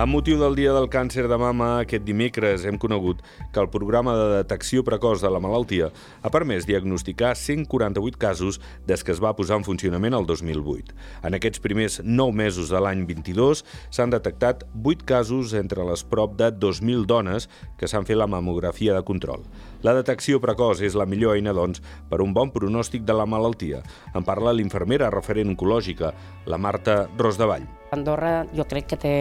Amb motiu del Dia del Càncer de Mama, aquest dimecres hem conegut que el programa de detecció precoç de la malaltia ha permès diagnosticar 148 casos des que es va posar en funcionament el 2008. En aquests primers 9 mesos de l'any 22 s'han detectat 8 casos entre les prop de 2.000 dones que s'han fet la mamografia de control. La detecció precoç és la millor eina, doncs, per un bon pronòstic de la malaltia. En parla l'infermera referent oncològica, la Marta Rosdevall. Andorra jo crec que té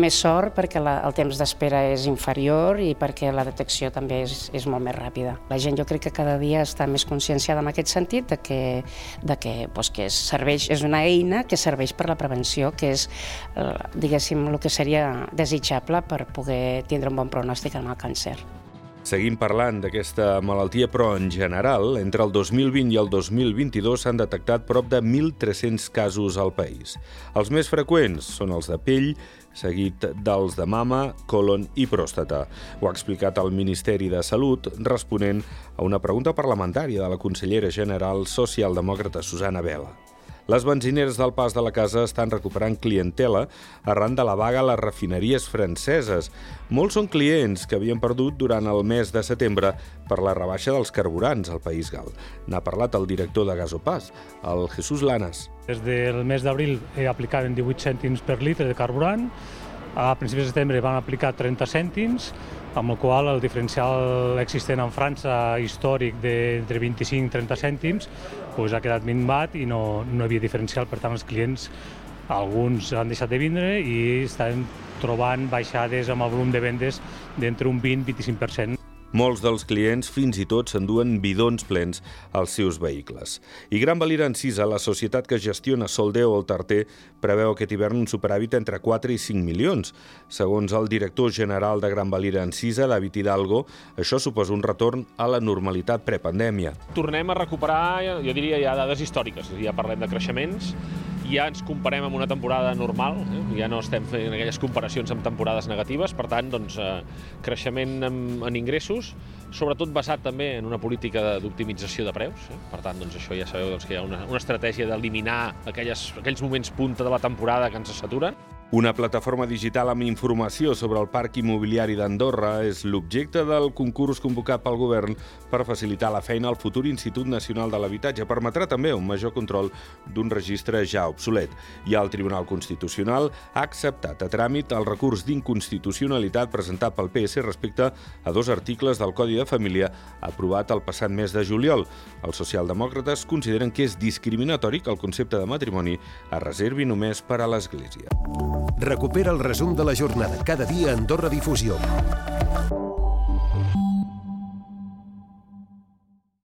més sort perquè la, el temps d'espera és inferior i perquè la detecció també és, és molt més ràpida. La gent jo crec que cada dia està més conscienciada en aquest sentit de que, de que, doncs, que serveix, és una eina que serveix per la prevenció, que és, eh, diguéssim, el que seria desitjable per poder tindre un bon pronòstic en el càncer. Seguim parlant d'aquesta malaltia, però en general, entre el 2020 i el 2022 s'han detectat prop de 1.300 casos al país. Els més freqüents són els de pell, seguit dels de mama, colon i pròstata. Ho ha explicat el Ministeri de Salut responent a una pregunta parlamentària de la consellera general socialdemòcrata Susana Vela. Les benzineres del pas de la casa estan recuperant clientela arran de la vaga a les refineries franceses. Molts són clients que havien perdut durant el mes de setembre per la rebaixa dels carburants al País Gal. N'ha parlat el director de Gasopàs, el Jesús Lanas. Des del mes d'abril aplicaven 18 cèntims per litre de carburant, a principis de setembre van aplicar 30 cèntims, amb el qual el diferencial existent en França històric d'entre 25 i 30 cèntims pues, ha quedat minvat i no, no hi havia diferencial, per tant els clients alguns han deixat de vindre i estan trobant baixades amb el volum de vendes d'entre un 20-25%. Molts dels clients fins i tot s'enduen bidons plens als seus vehicles. I Gran Valira Encisa, la societat que gestiona Soldeo o el Tarter, preveu aquest hivern un superàvit entre 4 i 5 milions. Segons el director general de Gran Valira Encisa, David Hidalgo, això suposa un retorn a la normalitat prepandèmia. Tornem a recuperar, jo diria, ja dades històriques. Ja parlem de creixements, ja ens comparem amb una temporada normal, eh? ja no estem fent aquelles comparacions amb temporades negatives, per tant, doncs, eh, creixement en, en ingressos, sobretot basat també en una política d'optimització de preus, eh? per tant, doncs, això ja sabeu doncs, que hi ha una, una estratègia d'eliminar aquells moments punta de la temporada que ens saturen. Una plataforma digital amb informació sobre el parc immobiliari d'Andorra és l'objecte del concurs convocat pel govern per facilitar la feina al futur Institut Nacional de l'Habitatge. Permetrà també un major control d'un registre ja obsolet. I el Tribunal Constitucional ha acceptat a tràmit el recurs d'inconstitucionalitat presentat pel PS respecte a dos articles del Codi de Família aprovat el passat mes de juliol. Els socialdemòcrates consideren que és discriminatori que el concepte de matrimoni es reservi només per a l'Església. Recupera el resum de la jornada cada dia a Difusió.